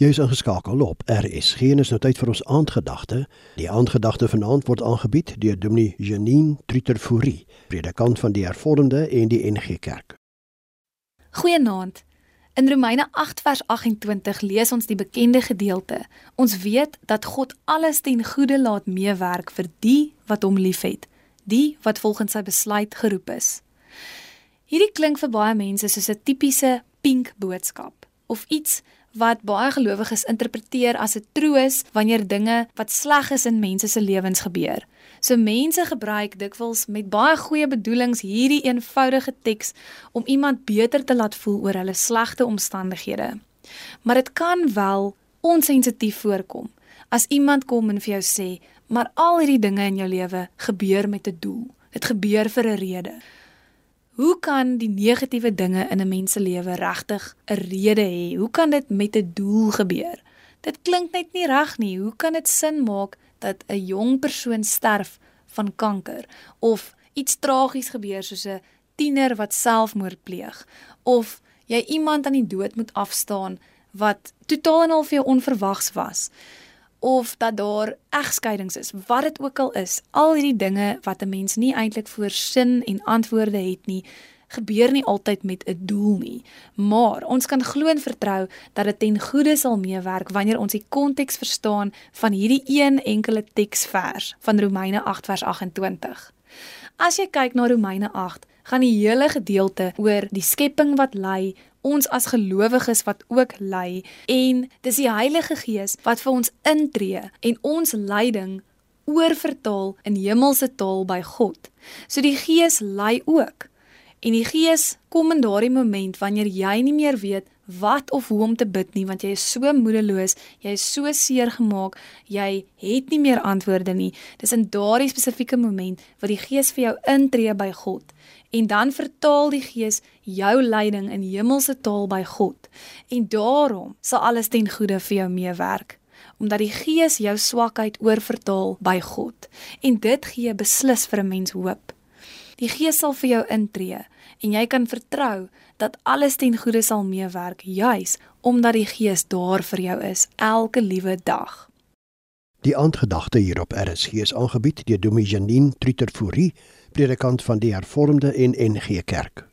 Jy is ingeskakel op en is nou tyd vir ons aandgedagte. Die aandgedagte vanaand word aangebied deur Dominee Janine Trutterfourie, predikant van die Hervormde en die NG Kerk. Goeienaand. In Romeine 8 vers 28 lees ons die bekende gedeelte. Ons weet dat God alles ten goeie laat meewerk vir die wat hom liefhet, die wat volgens sy besluit geroep is. Hierdie klink vir baie mense soos 'n tipiese pink boodskap of iets wat baie gelowiges interpreteer as 'n troos wanneer dinge wat sleg is in mense se lewens gebeur. So mense gebruik dikwels met baie goeie bedoelings hierdie eenvoudige teks om iemand beter te laat voel oor hulle slegte omstandighede. Maar dit kan wel onsensitief voorkom as iemand kom en vir jou sê, "Maar al hierdie dinge in jou lewe gebeur met 'n doel. Dit gebeur vir 'n rede." Hoe kan die negatiewe dinge in 'n mens se lewe regtig 'n rede hê? Hoe kan dit met 'n doel gebeur? Dit klink net nie reg nie. Hoe kan dit sin maak dat 'n jong persoon sterf van kanker of iets tragies gebeur soos 'n tiener wat selfmoord pleeg of jy iemand aan die dood moet afstaan wat totaal en al vir jou onverwags was? Of dat daar egskeidings is, wat dit ook al is, al hierdie dinge wat 'n mens nie eintlik voorsien en antwoorde het nie, gebeur nie altyd met 'n doel nie. Maar ons kan glo en vertrou dat dit ten goeie sal meewerk wanneer ons die konteks verstaan van hierdie een enkele teksvers van Romeine 8 vers 28. As jy kyk na Romeine 8, gaan die hele gedeelte oor die skepping wat ly, ons as gelowiges wat ook ly en dis die Heilige Gees wat vir ons intree en ons lyding oorvertaal in hemelse taal by God. So die Gees ly ook. En die Gees kom in daardie moment wanneer jy nie meer weet wat of hoe om te bid nie want jy is so moedeloos, jy is so seer gemaak, jy het nie meer antwoorde nie. Dis in daardie spesifieke moment wat die Gees vir jou intree by God en dan vertaal die Gees jou lyding in hemelse taal by God. En daarom sal alles ten goeie vir jou meewerk omdat die Gees jou swakheid oorvertaal by God. En dit gee beslis vir 'n mens hoop. Die Gees sal vir jou intree en jy kan vertrou dat alles ten goeie sal meewerk juis omdat die Gees daar vir jou is elke liewe dag. Die aandgedagte hierop RSG is aangebied deur Dominee Janine Trutterfourie predikant van die Hervormde en NG Kerk.